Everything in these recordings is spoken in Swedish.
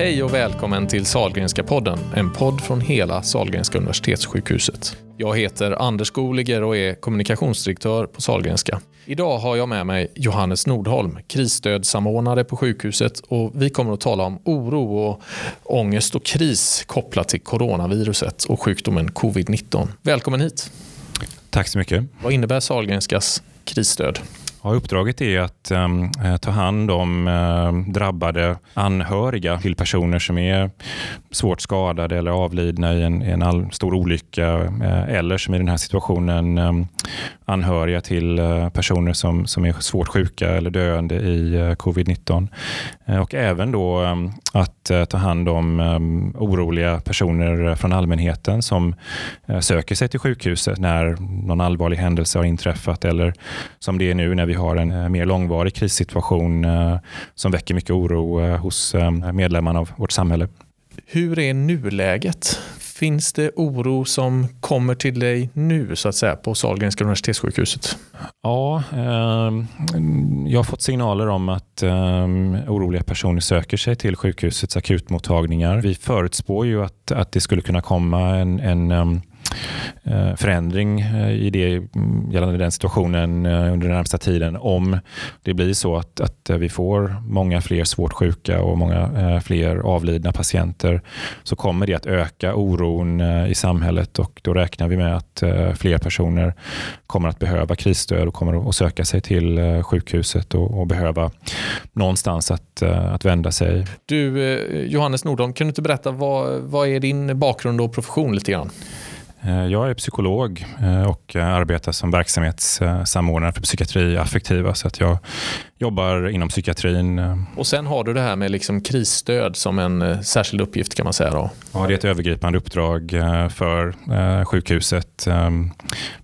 Hej och välkommen till Salgrenska podden, en podd från hela Salgrenska universitetssjukhuset. Jag heter Anders Skoliger och är kommunikationsdirektör på Salgrenska. Idag har jag med mig Johannes Nordholm, krisstödssamordnare på sjukhuset och vi kommer att tala om oro och ångest och kris kopplat till coronaviruset och sjukdomen covid-19. Välkommen hit! Tack så mycket. Vad innebär Salgrenskas krisstöd? Ja, uppdraget är att um, ta hand om uh, drabbade anhöriga till personer som är svårt skadade eller avlidna i en, en all, stor olycka uh, eller som i den här situationen um, anhöriga till eh, personer som, som är svårt sjuka eller döende i eh, covid-19. Eh, och även då ehm, att ta hand om ehm, oroliga personer från allmänheten som söker sig till sjukhuset när någon allvarlig händelse har inträffat eller som det är nu när vi har en mer långvarig krissituation som väcker mycket oro hos ehm, medlemmarna av vårt samhälle. Hur är nuläget? Finns det oro som kommer till dig nu så att säga på Sahlgrenska universitetssjukhuset? Ja, eh, jag har fått signaler om att eh, oroliga personer söker sig till sjukhusets akutmottagningar. Vi förutspår ju att, att det skulle kunna komma en, en Eh, Eh, förändring eh, i det mm, gällande den situationen eh, under den närmsta tiden om det blir så att, att vi får många fler svårt sjuka och många fler avlidna patienter så kommer det att öka oron i samhället och då räknar vi med att fler personer kommer att behöva krisstöd och kommer att söka sig till sjukhuset och, och behöva någonstans att, att vända sig. Du Johannes Nordholm, kan du inte berätta vad, vad är din bakgrund och profession lite grann? Eh, jag är psykolog eh, och arbetar som verksamhetssamordnare för psykiatri affektiva. Så att jag jobbar inom psykiatrin. Eh. Och sen har du det här med liksom krisstöd som en särskild uppgift kan man säga. Då. Ja, det är ett övergripande uppdrag för sjukhuset.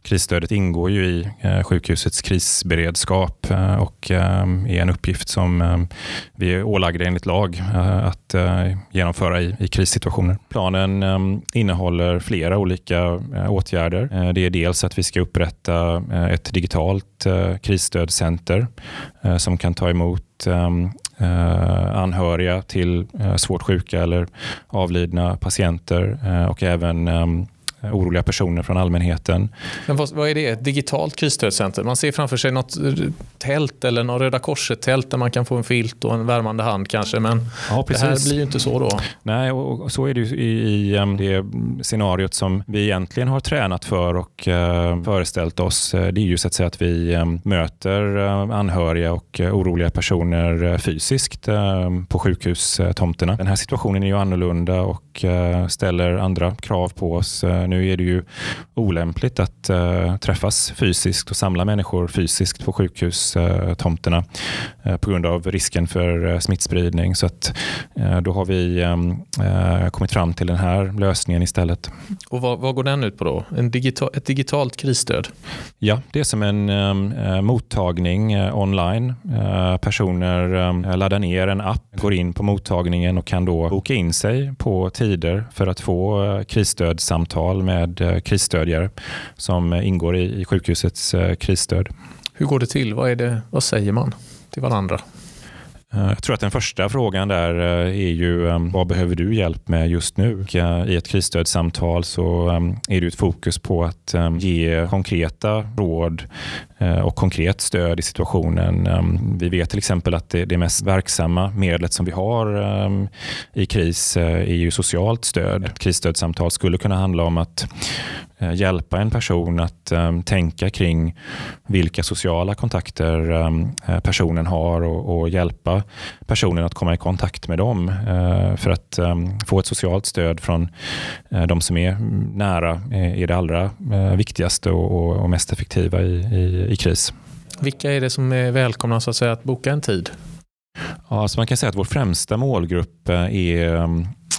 Krisstödet ingår ju i sjukhusets krisberedskap och är en uppgift som vi är ålagda enligt lag att genomföra i krissituationer. Planen innehåller flera olika Eh, åtgärder. Eh, det är dels att vi ska upprätta eh, ett digitalt eh, krisstödcenter eh, som kan ta emot ehm, eh, anhöriga till svårt sjuka eller avlidna patienter och även ehm, oroliga personer från allmänheten. Men vad, vad är det? Ett digitalt krisstödscenter? Man ser framför sig något tält eller något Röda Korset-tält där man kan få en filt och en värmande hand kanske. Men ja, det här blir ju inte så då. Nej, och så är det i, i um, det scenariot som vi egentligen har tränat för och uh, föreställt oss. Det är ju så att säga att vi um, möter anhöriga och oroliga personer fysiskt på sjukhustomterna. Den här situationen är ju annorlunda och ställer andra krav på oss. Nu nu är det ju olämpligt att uh, träffas fysiskt och samla människor fysiskt på sjukhustomterna uh, på grund av risken för smittspridning. Så att, då har vi um, kommit fram till den här lösningen istället. Och vad, vad går den ut på då? En digital, ett digitalt krisstöd? Ja, det är som en um, mottagning online. personer um, laddar ner en app, går in på mottagningen och kan då boka in sig på tider för att få krisstödssamtal med eh, krisstödjare som eh, ingår i sjukhusets eh, krisstöd. Hur går det till? Vad, är det, vad säger man till varandra? Eh, jag tror att den första frågan där eh, är ju eh, vad behöver du hjälp med just nu? I ett krisstödssamtal så är det ett fokus på att ge konkreta råd och konkret stöd i situationen. Vi vet till exempel att det mest verksamma medlet som vi har i kris är ju socialt stöd. Ett krisstödssamtal skulle kunna handla om att Eh, hjälpa en person att eh, tänka kring vilka sociala kontakter eh, personen har och, och, hjälpa personen att komma i kontakt med dem för att få ett socialt stöd från de som är nära är det allra viktigaste och, och, och, mest effektiva i, i, i, kris. Vilka är det som är välkomna så att, säga, att boka en tid? Ja, så man kan säga att vår främsta målgrupp eh, är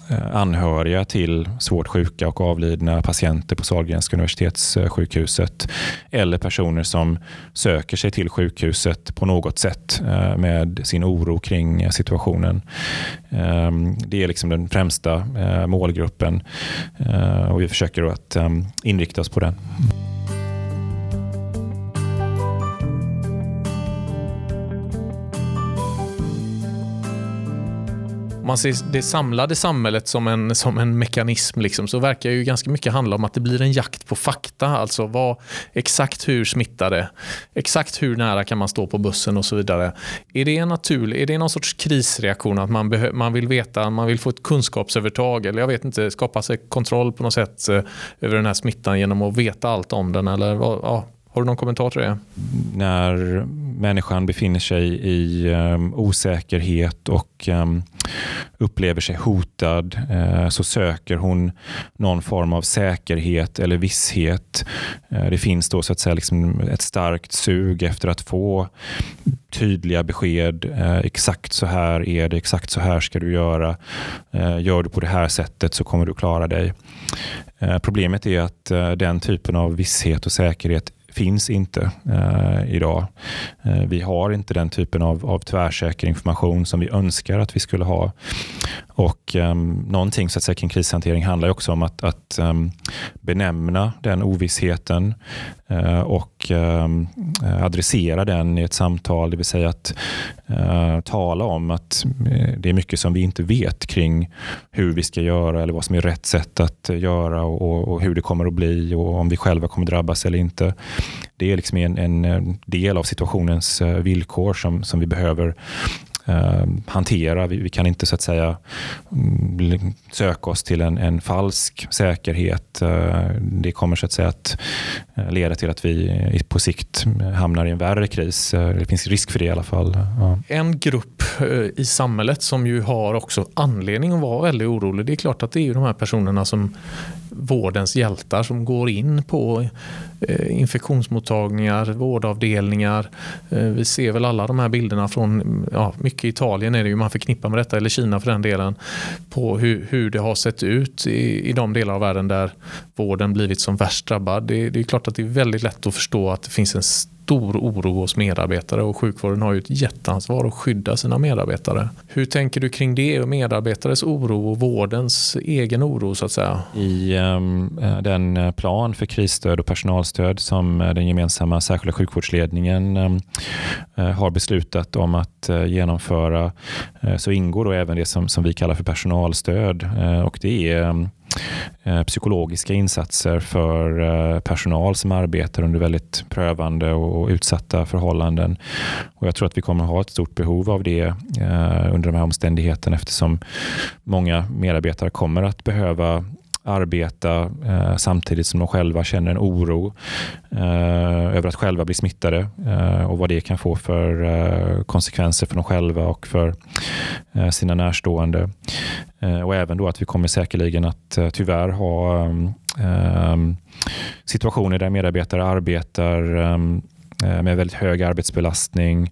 eh, anhöriga till svårt sjuka och avlidna patienter på Sahlgrenska universitetssjukhuset eller personer som söker sig till sjukhuset på något sätt eh, med sin oro kring situationen. Det är liksom den främsta målgruppen och vi försöker att inrikta oss på den. Man ser det samlade samhället som en, som en mekanism liksom, så verkar ju ganska mycket handla om att det blir en jakt på fakta. Alltså vad, exakt hur smittar det? Exakt hur nära kan man stå på bussen och så vidare. Är det, en naturlig, är det någon sorts krisreaktion att man, behö, man vill veta, man vill få ett kunskapsövertag eller jag vet inte, skapa sig kontroll på något sätt eh, över den här smittan genom att veta allt om den? Eller, ja, har du någon kommentar till det? När människan befinner sig i um, osäkerhet och um, upplever sig hotad eh, så söker hon någon form av säkerhet eller visshet. Eh, det finns då så att säga liksom ett starkt sug efter att få tydliga besked. Eh, exakt så här är det, exakt så här ska du göra. Gör du på det här sättet så kommer du klara dig. Problemet är att den typen av visshet och säkerhet finns inte eh, idag. Eh, vi har inte den typen av, av tvärsäker information som vi önskar att vi skulle ha. Och um, Någonting så att säga, kring krishantering handlar också om att, att um, benämna den ovissheten uh, och um, adressera den i ett samtal. Det vill säga att uh, tala om att det är mycket som vi inte vet kring hur vi ska göra eller vad som är rätt sätt att göra och, och hur det kommer att bli och om vi själva kommer drabbas eller inte. Det är liksom en, en del av situationens villkor som, som vi behöver Ehm, hantera. Vi, vi, kan inte så att säga mm, söka oss till en, en falsk säkerhet. Eh, det kommer så att säga att eh, leda till att vi eh, på sikt hamnar i en värre kris. Eh, det finns risk för det i alla fall. Ja. En grupp i samhället som ju har också anledning att vara väldigt orolig. Det är klart att det är ju de här personerna som vårdens hjältar som går in på eh, infektionsmottagningar, vårdavdelningar. Eh, vi ser väl alla de här bilderna från, ja, mycket Italien är det ju man förknippar med detta, eller Kina för den delen, på hur, hur det har sett ut i, i de delar av världen där vården blivit som värst drabbad. Det, det är klart att det är väldigt lätt att förstå att det finns en stor oro hos medarbetare och sjukvården har ju ett jätteansvar att skydda sina medarbetare. Hur tänker du kring det och medarbetares oro och vårdens egen oro så att säga? I um, den plan för krisstöd och personalstöd som eh, den gemensamma särskilda sjukvårdsledningen um, har beslutat om att uh, genomföra uh, så ingår då även det som, som vi kallar för personalstöd uh, och det är um, Eh, Eh, psykologiska insatser för eh, personal som arbetar under väldigt prövande och utsatta förhållanden. Och jag tror att vi kommer att ha ett stort behov av det eh, under de här omständigheterna eftersom många medarbetare kommer att behöva arbeta eh, samtidigt som de själva känner en oro eh, över att själva bli smittade eh, och vad det kan få för eh, konsekvenser för dem själva och för eh, sina närstående. Eh, och även då att vi kommer säkerligen att tyvärr ha situationer där medarbetare arbetar med väldigt hög arbetsbelastning.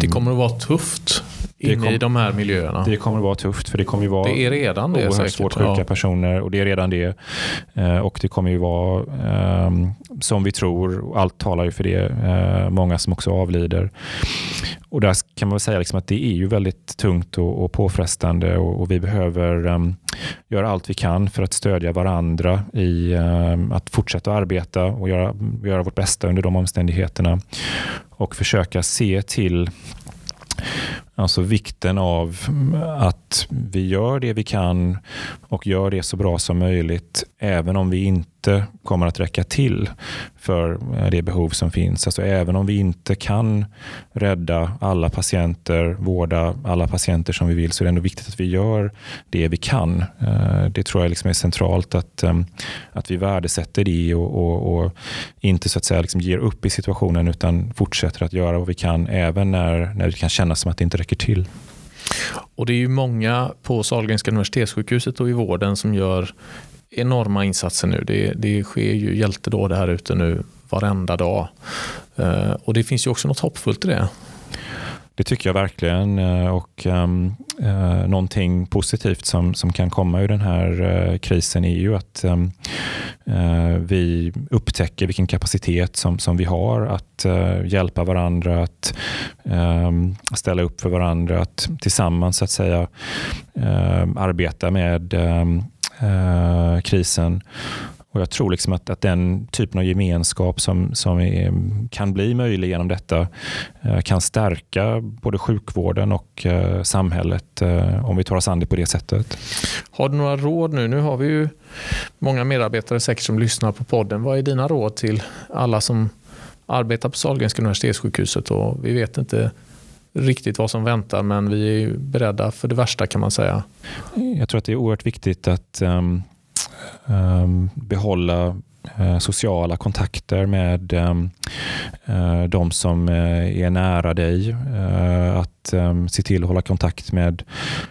Det kommer att vara tufft inne kom, i de här miljöerna. Det kommer att vara tufft för det kommer ju vara det är redan det, oerhört svårt sjuka ja. personer och det är redan det. Eh, och det kommer ju vara um, som vi tror, allt talar ju för det, många som också avlider. Och där kan man väl säga liksom att det är ju väldigt tungt och, och påfrestande och, och vi behöver um, göra allt vi kan för att stödja varandra i um, att fortsätta arbeta och göra, göra vårt bästa under de omständigheterna. Och försöka se till Alltså vikten av att vi gör det vi kan och gör det så bra som möjligt även om vi inte inte kommer att räcka till för eh, det behov som finns. Alltså även om vi inte kan rädda alla patienter, vårda alla patienter som vi vill så är det ändå viktigt att vi gör det vi kan. Eh, det tror jag liksom är centralt att, eh, att vi värdesätter det och, och, och inte så att säga liksom ger upp i situationen utan fortsätter att göra vad vi kan även när, när det kan kännas som att det inte räcker till. Och Det är ju många på Sahlgrenska universitetssjukhuset och i vården som gör enorma insatser nu. Det, det sker ju hjältedåd här ute nu varenda dag. Eh, och det finns ju också något hoppfullt i det. Det tycker jag verkligen. Eh, och um, uh, Någonting positivt som, som kan komma ur den här uh, krisen är ju att um, uh, vi upptäcker vilken kapacitet som, som vi har att hjälpa varandra, att um, ställa upp för varandra, att tillsammans så att säga arbeta med Eh, krisen Och Jag tror liksom att, att den typen av gemenskap som, som är, kan bli möjlig genom detta eh, kan stärka både sjukvården och eh, samhället eh, om vi tar oss an det på det sättet. Har du några råd nu? Nu har vi ju många medarbetare säkert som lyssnar på podden. Vad är dina råd till alla som arbetar på Sahlgrenska universitetssjukhuset? Och vi vet inte riktigt vad som väntar men vi är beredda för det värsta kan man säga. Jag tror att det är oerhört viktigt att um, um, behålla uh, sociala kontakter med um, uh, de som uh, är nära dig. Att um, se till att hålla kontakt med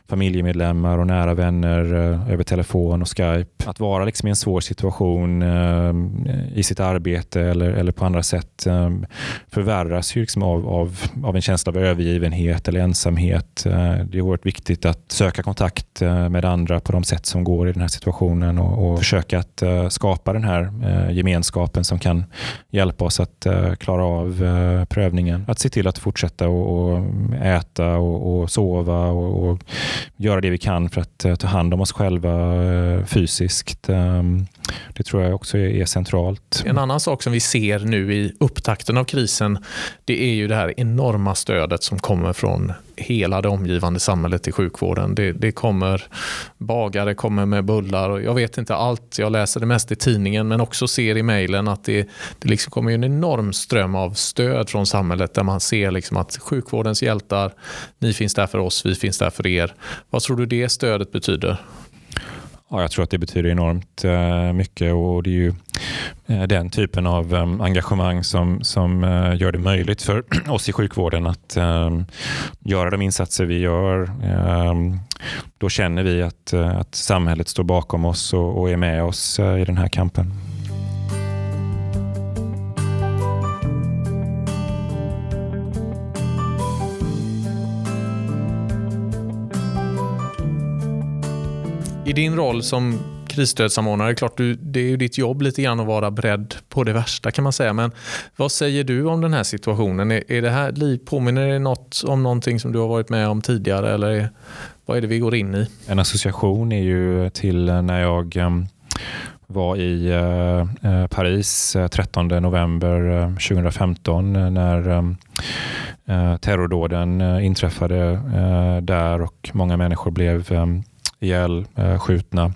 familjemedlemmar och nära vänner uh, över telefon och Skype. Att vara liksom i en svår situation uh, i sitt arbete eller, eller på andra sätt um, förvärras ju liksom av, av, av en känsla av övergivenhet eller ensamhet. Uh, det är oerhört viktigt att söka kontakt eh, med andra på de sätt som går i den här situationen och, och försöka att skapa den här gemenskapen som kan hjälpa oss att klara av prövningen. Att se till att fortsätta och, och äta och, och sova och, och, göra det vi kan för att uh, ta hand om oss själva uh, fysiskt. Um, det tror jag också är, centralt. En annan sak som vi ser nu i upptakten av krisen det är ju det här enorma stödet som kommer från hela det omgivande samhället i sjukvården. Det, det kommer bagare kommer med bullar och jag vet inte allt. Jag läser det mest i tidningen men också ser i mejlen att det, det liksom kommer en enorm ström av stöd från samhället där man ser liksom att sjukvårdens hjältar, ni finns där för oss, vi finns där för er. Vad tror du det stödet betyder? Ja, jag tror att det betyder enormt eh, mycket och det är ju eh, den typen av eh, engagemang som, som eh, gör det möjligt för oss i sjukvården att ehm, göra de insatser vi gör. Ehm, då känner vi att, eh, att samhället står bakom oss och, och är med oss eh, i den här kampen. I din roll som krisstödssamordnare, klart du, det är ju ditt jobb lite grann att vara beredd på det värsta kan man säga. Men vad säger du om den här situationen? Är, är det här påminner det något om någonting som du har varit med om tidigare eller är, vad är det vi går in i? En association är ju till när jag eh, var i eh, eh, Paris 13 november 2015 när terrordåden inträffade där och många människor blev ihjälskjutna. Eh,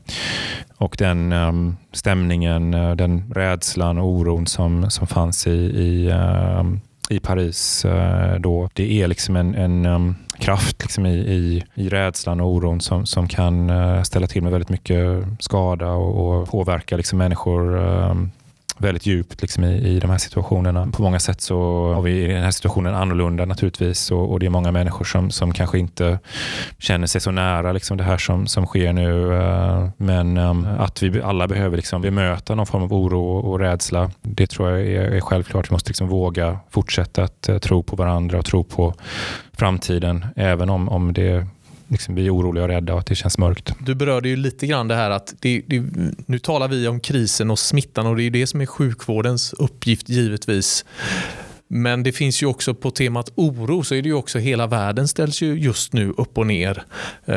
och den ehm, stämningen, eh, den rädslan och oron som, som fanns i, i, ehm, i Paris eh, då, det är liksom en, en um, kraft liksom i, i, i rädslan och oron som, som kan ställa till med väldigt mycket skada och, och påverka liksom människor väldigt djupt liksom i, i de här situationerna. På många sätt så har vi i den här situationen annorlunda naturligtvis och, och det är många människor som, som kanske inte känner sig så nära liksom det här som, som sker nu. Eh, men ehm, att vi alla behöver liksom bemöta någon form av oro och, rädsla, det tror jag är, är självklart. Vi måste liksom våga fortsätta att eh, tro på varandra och tro på framtiden, även om, om det liksom vi är oroliga och rädda och att det känns mörkt. Du berörde ju lite grann det här att det, det, nu talar vi om krisen och smittan och det är det som är sjukvårdens uppgift givetvis. Men det finns ju också på temat oro så är det ju också hela världen ställs ju just nu upp och ner. Eh,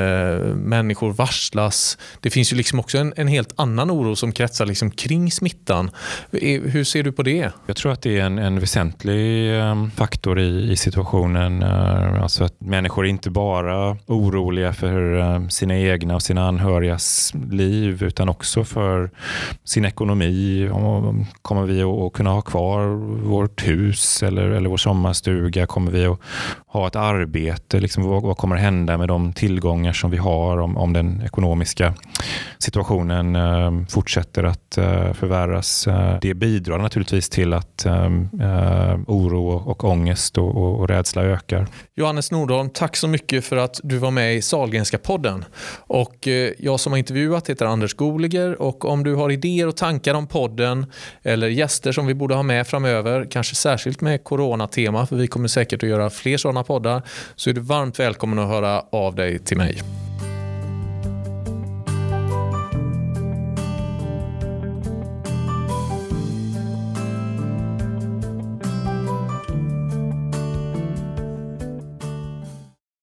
människor varslas. Det finns ju liksom också en, en helt annan oro som kretsar liksom kring smittan. Eh, hur ser du på det? Jag tror att det är en, en väsentlig eh, faktor i, i situationen. Eh, alltså att människor är inte bara oroliga för sina egna och sina anhörigas liv utan också för sin ekonomi. Kommer vi att kunna ha kvar vårt hus eller, eller vår sommarstuga? Kommer vi att ha ett arbete? Liksom, vad, vad kommer hända med de tillgångar som vi har om, om den ekonomiska situationen eh, fortsätter att eh, förvärras? Eh, det bidrar naturligtvis till att eh, eh, oro och ångest och, och, och rädsla ökar. Johannes Nordholm, tack så mycket för att du var med i Salgrenska podden. Och eh, jag som har intervjuat heter Anders Goliger och om du har idéer och tankar om podden eller gäster som vi borde ha med framöver, kanske särskilt med coronatema, för vi kommer säkert att göra fler sådana poddar, så är du varmt välkommen att höra av dig till mig.